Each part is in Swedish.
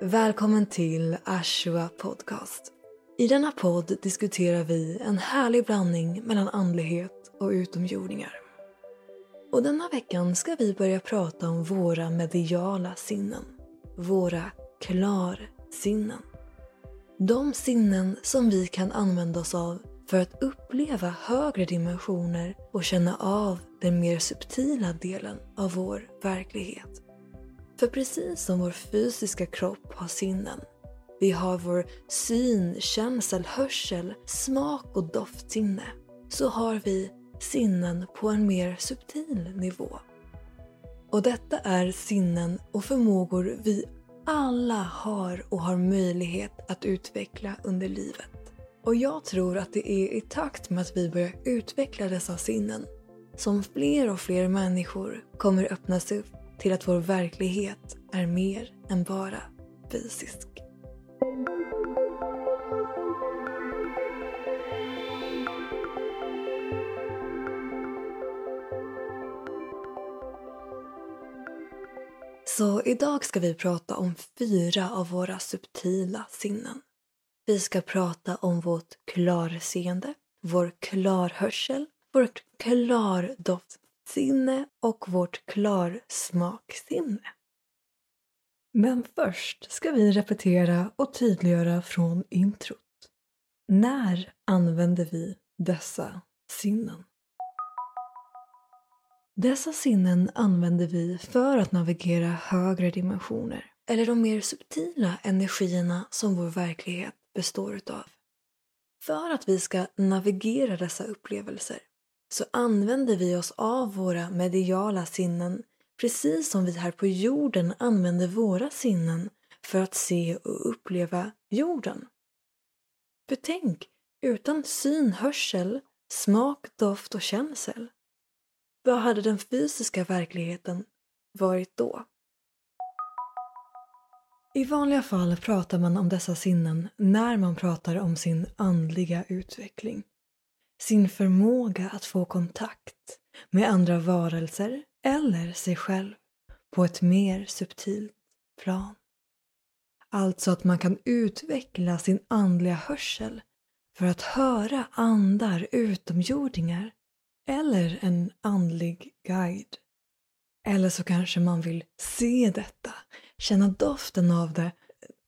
Välkommen till Ashua Podcast. I denna podd diskuterar vi en härlig blandning mellan andlighet och utomjordingar. Och denna veckan ska vi börja prata om våra mediala sinnen. Våra klarsinnen. De sinnen som vi kan använda oss av för att uppleva högre dimensioner och känna av den mer subtila delen av vår verklighet. För precis som vår fysiska kropp har sinnen, vi har vår syn, känsel, hörsel, smak och doftsinne, så har vi sinnen på en mer subtil nivå. Och detta är sinnen och förmågor vi alla har och har möjlighet att utveckla under livet. Och jag tror att det är i takt med att vi börjar utveckla dessa sinnen som fler och fler människor kommer öppnas upp till att vår verklighet är mer än bara fysisk. Så idag ska vi prata om fyra av våra subtila sinnen. Vi ska prata om vårt klarseende, vår klarhörsel, vårt klardoftsinne och vårt klarsmaksinne. Men först ska vi repetera och tydliggöra från introt. När använder vi dessa sinnen? Dessa sinnen använder vi för att navigera högre dimensioner eller de mer subtila energierna som vår verklighet består utav. För att vi ska navigera dessa upplevelser så använder vi oss av våra mediala sinnen precis som vi här på jorden använder våra sinnen för att se och uppleva jorden. För tänk, utan syn, hörsel, smak, doft och känsel vad hade den fysiska verkligheten varit då? I vanliga fall pratar man om dessa sinnen när man pratar om sin andliga utveckling. Sin förmåga att få kontakt med andra varelser eller sig själv på ett mer subtilt plan. Alltså att man kan utveckla sin andliga hörsel för att höra andar utomjordingar eller en andlig guide. Eller så kanske man vill se detta, känna doften av det.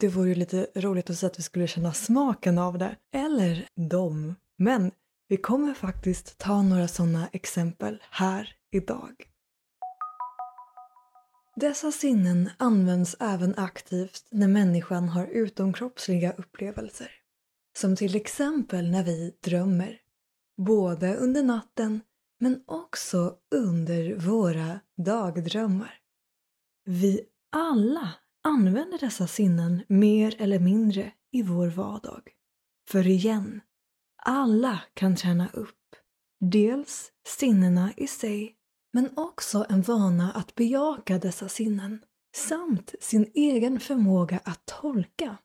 Det vore ju lite roligt att säga att vi skulle känna smaken av det. Eller dem. Men vi kommer faktiskt ta några sådana exempel här idag. Dessa sinnen används även aktivt när människan har utomkroppsliga upplevelser. Som till exempel när vi drömmer både under natten men också under våra dagdrömmar. Vi alla använder dessa sinnen mer eller mindre i vår vardag. För igen, alla kan träna upp dels sinnena i sig men också en vana att bejaka dessa sinnen samt sin egen förmåga att tolka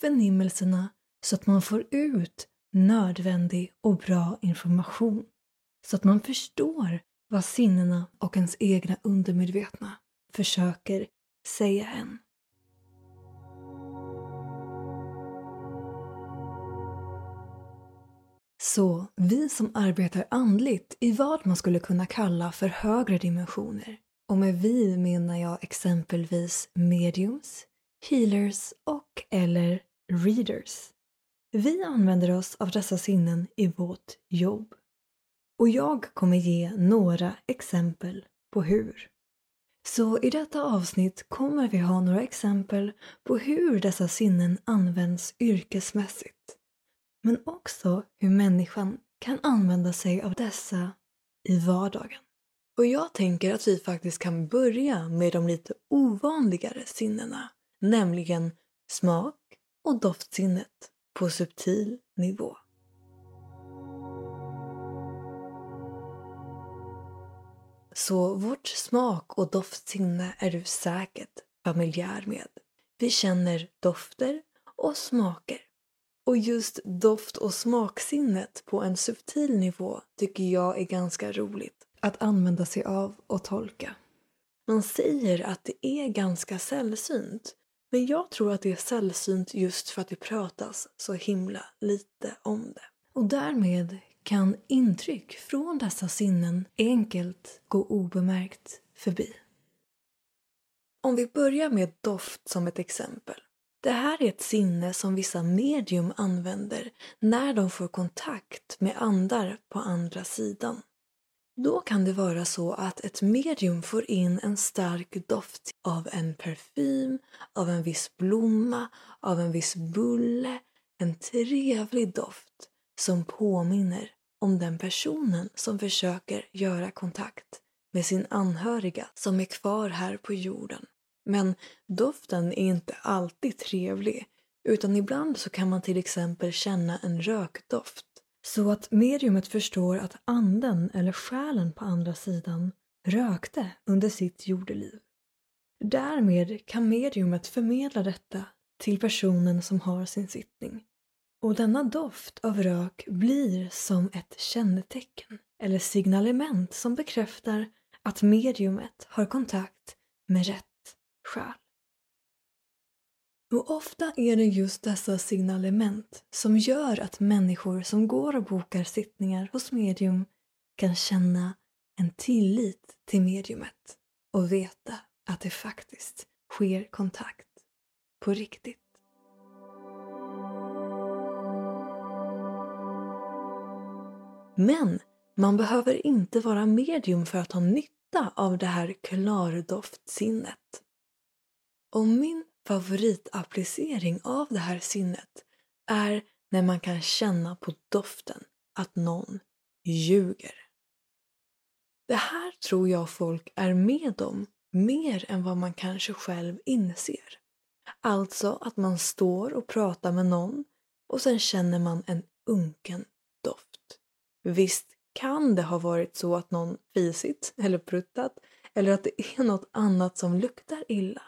förnimmelserna så att man får ut nödvändig och bra information. Så att man förstår vad sinnena och ens egna undermedvetna försöker säga en. Så vi som arbetar andligt i vad man skulle kunna kalla för högre dimensioner och med vi menar jag exempelvis mediums, healers och eller readers vi använder oss av dessa sinnen i vårt jobb. Och jag kommer ge några exempel på hur. Så i detta avsnitt kommer vi ha några exempel på hur dessa sinnen används yrkesmässigt. Men också hur människan kan använda sig av dessa i vardagen. Och jag tänker att vi faktiskt kan börja med de lite ovanligare sinnena, nämligen smak och doftsinnet på subtil nivå. Så vårt smak och doftsinne är du säkert familjär med. Vi känner dofter och smaker. Och just doft och smaksinnet på en subtil nivå tycker jag är ganska roligt att använda sig av och tolka. Man säger att det är ganska sällsynt men jag tror att det är sällsynt just för att det pratas så himla lite om det. Och därmed kan intryck från dessa sinnen enkelt gå obemärkt förbi. Om vi börjar med doft som ett exempel. Det här är ett sinne som vissa medium använder när de får kontakt med andar på andra sidan. Då kan det vara så att ett medium får in en stark doft av en parfym, av en viss blomma, av en viss bulle, en trevlig doft som påminner om den personen som försöker göra kontakt med sin anhöriga som är kvar här på jorden. Men doften är inte alltid trevlig utan ibland så kan man till exempel känna en rökdoft så att mediumet förstår att anden eller själen på andra sidan rökte under sitt jordeliv. Därmed kan mediumet förmedla detta till personen som har sin sittning. Och denna doft av rök blir som ett kännetecken eller signalement som bekräftar att mediumet har kontakt med rätt själ. Och ofta är det just dessa signalement som gör att människor som går och bokar sittningar hos medium kan känna en tillit till mediumet och veta att det faktiskt sker kontakt på riktigt. Men man behöver inte vara medium för att ha nytta av det här klardoftsinnet. Om min favoritapplicering av det här sinnet är när man kan känna på doften att någon ljuger. Det här tror jag folk är med om mer än vad man kanske själv inser. Alltså att man står och pratar med någon och sen känner man en unken doft. Visst kan det ha varit så att någon fisit eller pruttat eller att det är något annat som luktar illa.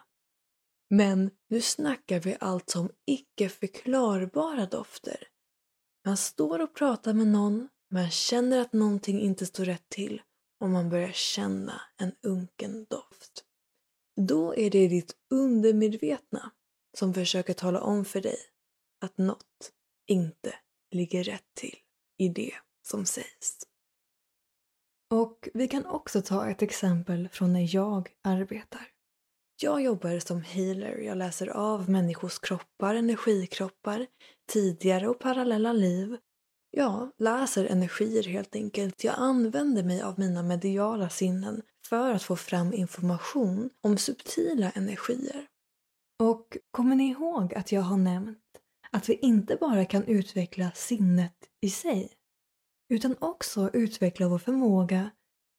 Men nu snackar vi alltså om icke förklarbara dofter. Man står och pratar med någon, man känner att någonting inte står rätt till och man börjar känna en unken doft. Då är det ditt undermedvetna som försöker tala om för dig att något inte ligger rätt till i det som sägs. Och vi kan också ta ett exempel från när jag arbetar. Jag jobbar som healer. Jag läser av människors kroppar, energikroppar, tidigare och parallella liv. Jag läser energier helt enkelt. Jag använder mig av mina mediala sinnen för att få fram information om subtila energier. Och kommer ni ihåg att jag har nämnt att vi inte bara kan utveckla sinnet i sig utan också utveckla vår förmåga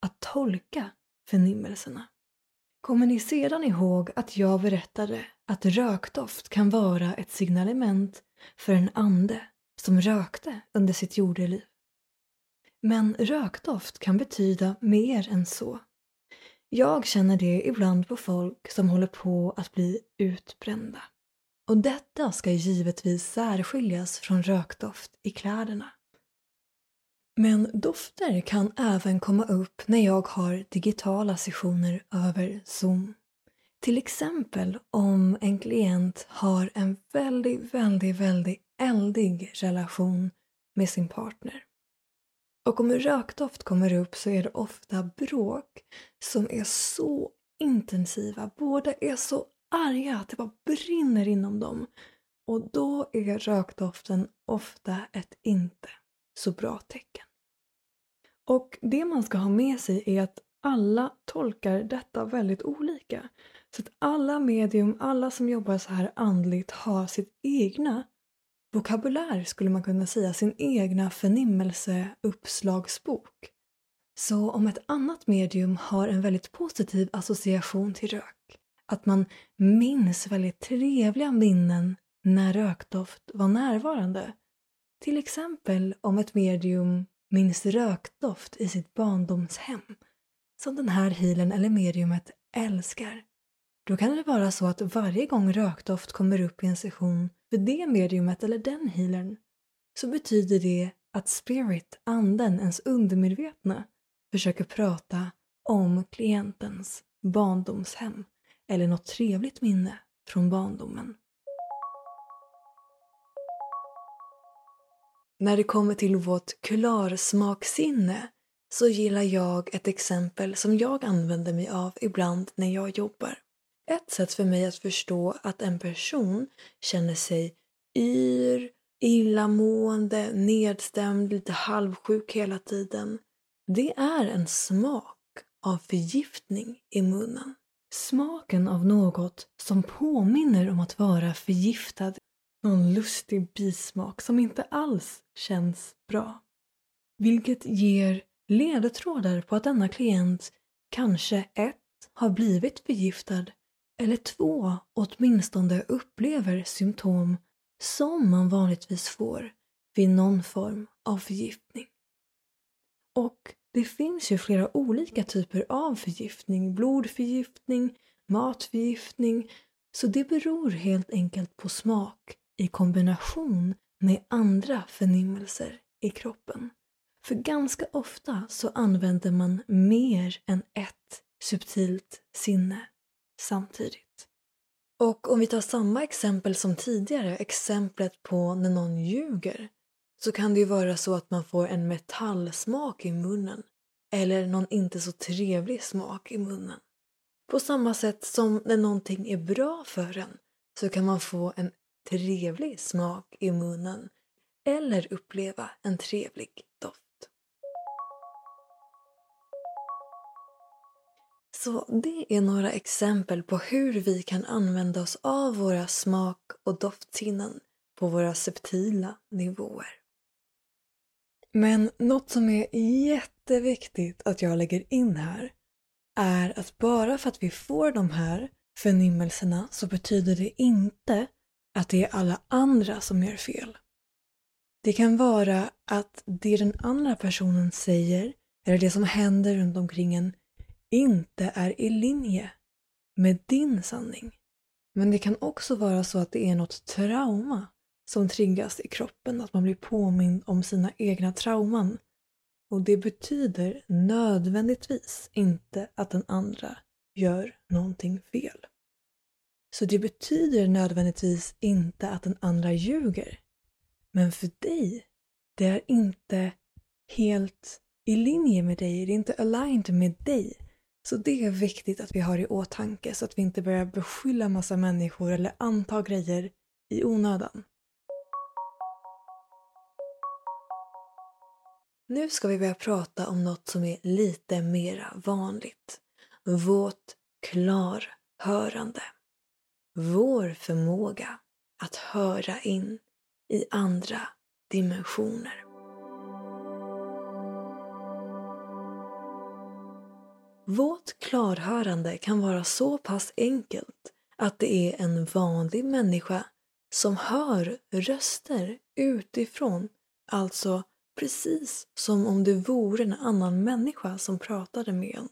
att tolka förnimmelserna. Kommer ni sedan ihåg att jag berättade att rökdoft kan vara ett signalement för en ande som rökte under sitt jordeliv? Men rökdoft kan betyda mer än så. Jag känner det ibland på folk som håller på att bli utbrända. Och detta ska givetvis särskiljas från rökdoft i kläderna. Men dofter kan även komma upp när jag har digitala sessioner över Zoom. Till exempel om en klient har en väldigt, väldigt, väldigt eldig relation med sin partner. Och om rökdoft kommer upp så är det ofta bråk som är så intensiva. Båda är så arga att det bara brinner inom dem. Och då är rökdoften ofta ett inte så bra tecken. Och det man ska ha med sig är att alla tolkar detta väldigt olika. Så att alla medium, alla som jobbar så här andligt har sitt egna vokabulär skulle man kunna säga, sin egna förnimmelseuppslagsbok. Så om ett annat medium har en väldigt positiv association till rök, att man minns väldigt trevliga minnen när rökdoft var närvarande. Till exempel om ett medium minns rökdoft i sitt barndomshem som den här healen eller mediumet älskar. då kan det vara så att varje gång rökdoft kommer upp i en session för det mediumet eller den healern så betyder det att spirit, anden, ens undermedvetna försöker prata om klientens barndomshem eller något trevligt minne från barndomen. När det kommer till vårt klarsmaksinne så gillar jag ett exempel som jag använder mig av ibland när jag jobbar. Ett sätt för mig att förstå att en person känner sig yr, illamående, nedstämd, lite halvsjuk hela tiden. Det är en smak av förgiftning i munnen. Smaken av något som påminner om att vara förgiftad. Någon lustig bismak som inte alls känns bra. Vilket ger ledtrådar på att denna klient kanske ett har blivit förgiftad eller två åtminstone upplever symptom som man vanligtvis får vid någon form av förgiftning. Och det finns ju flera olika typer av förgiftning. Blodförgiftning, matförgiftning. Så det beror helt enkelt på smak i kombination med andra förnimmelser i kroppen. För ganska ofta så använder man mer än ett subtilt sinne samtidigt. Och om vi tar samma exempel som tidigare, exemplet på när någon ljuger, så kan det ju vara så att man får en metallsmak i munnen eller någon inte så trevlig smak i munnen. På samma sätt som när någonting är bra för en så kan man få en trevlig smak i munnen eller uppleva en trevlig doft. Så det är några exempel på hur vi kan använda oss av våra smak och doftsinnen på våra subtila nivåer. Men något som är jätteviktigt att jag lägger in här är att bara för att vi får de här förnimmelserna så betyder det inte att det är alla andra som gör fel. Det kan vara att det den andra personen säger eller det som händer runt omkring en inte är i linje med din sanning. Men det kan också vara så att det är något trauma som triggas i kroppen, att man blir påmind om sina egna trauman. Och det betyder nödvändigtvis inte att den andra gör någonting fel. Så det betyder nödvändigtvis inte att den andra ljuger. Men för dig, det är inte helt i linje med dig, det är inte aligned med dig. Så det är viktigt att vi har i åtanke så att vi inte börjar beskylla massa människor eller anta grejer i onödan. Nu ska vi börja prata om något som är lite mera vanligt. Vårt klarhörande. Vår förmåga att höra in i andra dimensioner. Vårt klarhörande kan vara så pass enkelt att det är en vanlig människa som hör röster utifrån, alltså precis som om det vore en annan människa som pratade med en.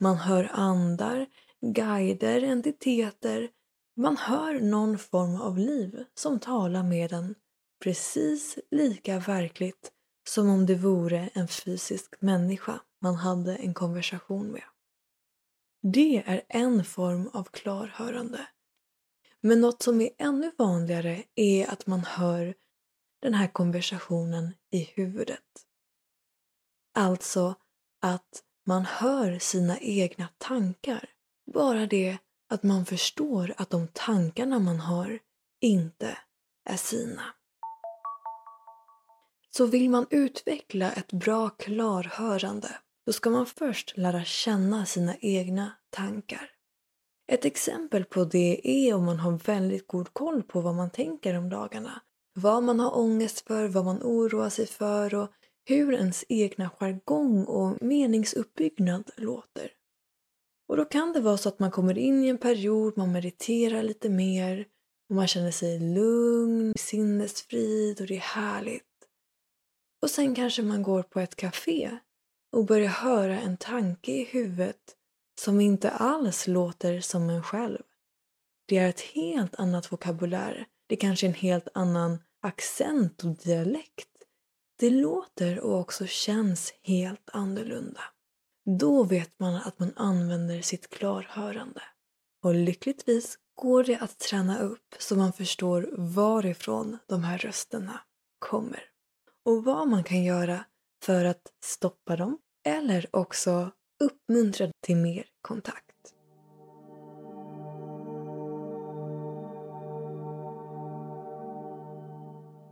Man hör andar, guider, entiteter. Man hör någon form av liv som talar med en precis lika verkligt som om det vore en fysisk människa man hade en konversation med. Det är en form av klarhörande. Men något som är ännu vanligare är att man hör den här konversationen i huvudet. Alltså att man hör sina egna tankar. Bara det att man förstår att de tankarna man har inte är sina. Så vill man utveckla ett bra klarhörande då ska man först lära känna sina egna tankar. Ett exempel på det är om man har väldigt god koll på vad man tänker om dagarna. Vad man har ångest för, vad man oroar sig för och hur ens egna jargong och meningsuppbyggnad låter. Och då kan det vara så att man kommer in i en period, man mediterar lite mer och man känner sig lugn, sinnesfrid och det är härligt. Och sen kanske man går på ett café och börjar höra en tanke i huvudet som inte alls låter som en själv. Det är ett helt annat vokabulär. Det är kanske en helt annan accent och dialekt. Det låter och också känns helt annorlunda. Då vet man att man använder sitt klarhörande. Och lyckligtvis går det att träna upp så man förstår varifrån de här rösterna kommer. Och vad man kan göra för att stoppa dem eller också uppmuntra till mer kontakt.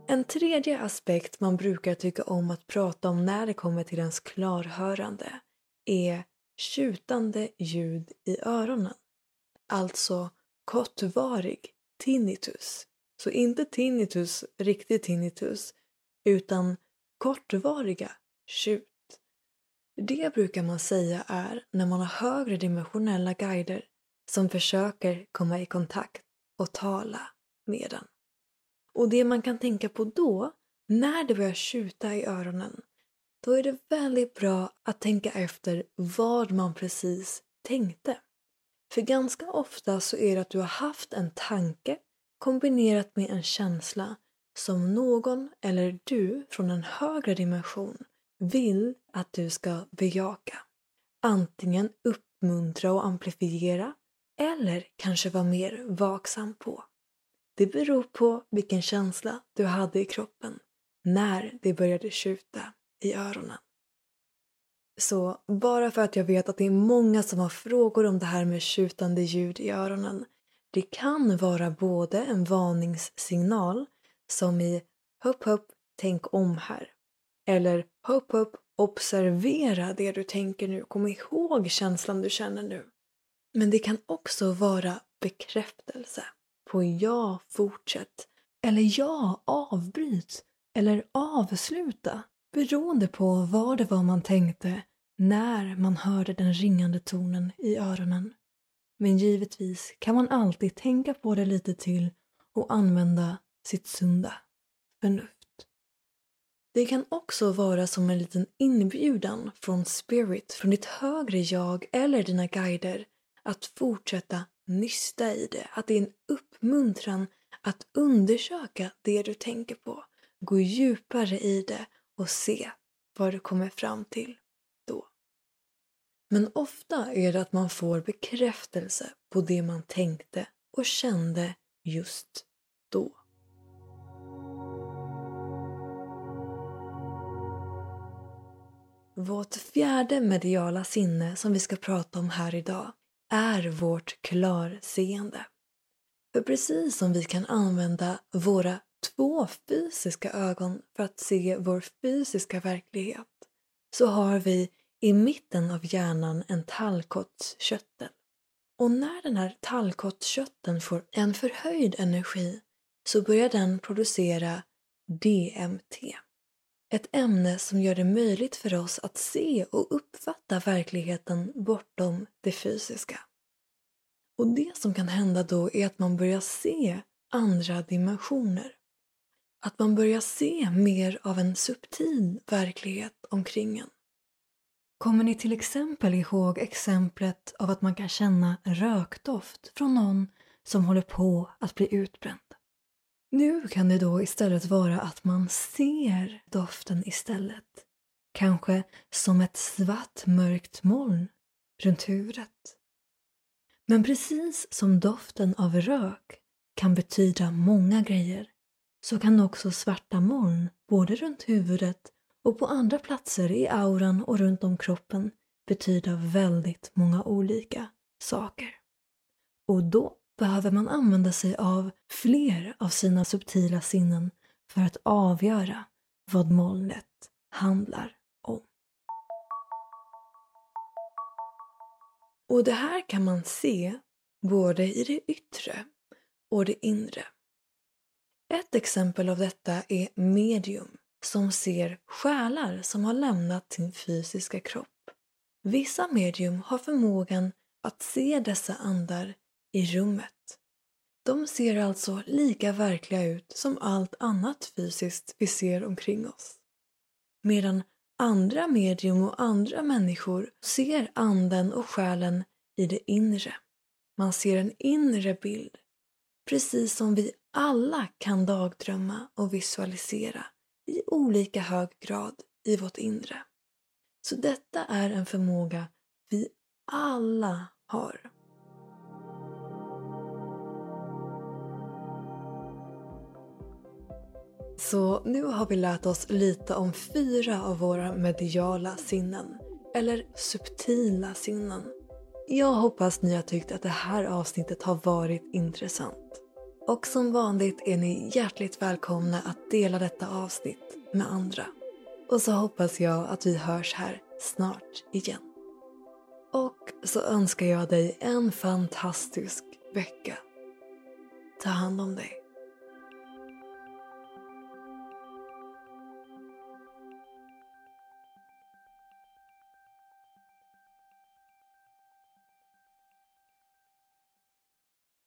En tredje aspekt man brukar tycka om att prata om när det kommer till ens klarhörande är tjutande ljud i öronen. Alltså kortvarig tinnitus. Så inte tinnitus, riktig tinnitus, utan kortvariga tjut. Det brukar man säga är när man har högre dimensionella guider som försöker komma i kontakt och tala med en. Och det man kan tänka på då, när det börjar tjuta i öronen, då är det väldigt bra att tänka efter vad man precis tänkte. För ganska ofta så är det att du har haft en tanke kombinerat med en känsla som någon eller du från en högre dimension vill att du ska bejaka. Antingen uppmuntra och amplifiera eller kanske vara mer vaksam på. Det beror på vilken känsla du hade i kroppen när det började tjuta i öronen. Så bara för att jag vet att det är många som har frågor om det här med tjutande ljud i öronen. Det kan vara både en varningssignal som i hopp hopp, tänk om här. Eller hopp hopp, observera det du tänker nu. Kom ihåg känslan du känner nu. Men det kan också vara bekräftelse på ja, fortsätt. Eller ja, avbryt. Eller avsluta. Beroende på vad det var man tänkte när man hörde den ringande tonen i öronen. Men givetvis kan man alltid tänka på det lite till och använda sitt sunda förnuft. Det kan också vara som en liten inbjudan från spirit, från ditt högre jag eller dina guider att fortsätta nysta i det. Att det är en uppmuntran att undersöka det du tänker på. Gå djupare i det och se vad du kommer fram till då. Men ofta är det att man får bekräftelse på det man tänkte och kände just då. Vårt fjärde mediala sinne som vi ska prata om här idag är vårt klarseende. För precis som vi kan använda våra två fysiska ögon för att se vår fysiska verklighet så har vi i mitten av hjärnan en tallkottskörtel. Och när den här tallkottskörteln får en förhöjd energi så börjar den producera DMT. Ett ämne som gör det möjligt för oss att se och uppfatta verkligheten bortom det fysiska. Och det som kan hända då är att man börjar se andra dimensioner. Att man börjar se mer av en subtil verklighet omkring en. Kommer ni till exempel ihåg exemplet av att man kan känna rökdoft från någon som håller på att bli utbränd? Nu kan det då istället vara att man ser doften istället. Kanske som ett svart mörkt moln runt huvudet. Men precis som doften av rök kan betyda många grejer så kan också svarta moln både runt huvudet och på andra platser i auran och runt om kroppen betyda väldigt många olika saker. Och då behöver man använda sig av fler av sina subtila sinnen för att avgöra vad molnet handlar om. Och det här kan man se både i det yttre och det inre. Ett exempel av detta är medium som ser själar som har lämnat sin fysiska kropp. Vissa medium har förmågan att se dessa andar i rummet. De ser alltså lika verkliga ut som allt annat fysiskt vi ser omkring oss. Medan andra medium och andra människor ser anden och själen i det inre. Man ser en inre bild Precis som vi alla kan dagdrömma och visualisera i olika hög grad i vårt inre. Så detta är en förmåga vi alla har. Så nu har vi lärt oss lite om fyra av våra mediala sinnen, eller subtila sinnen. Jag hoppas ni har tyckt att det här avsnittet har varit intressant. Och som vanligt är ni hjärtligt välkomna att dela detta avsnitt med andra. Och så hoppas jag att vi hörs här snart igen. Och så önskar jag dig en fantastisk vecka. Ta hand om dig.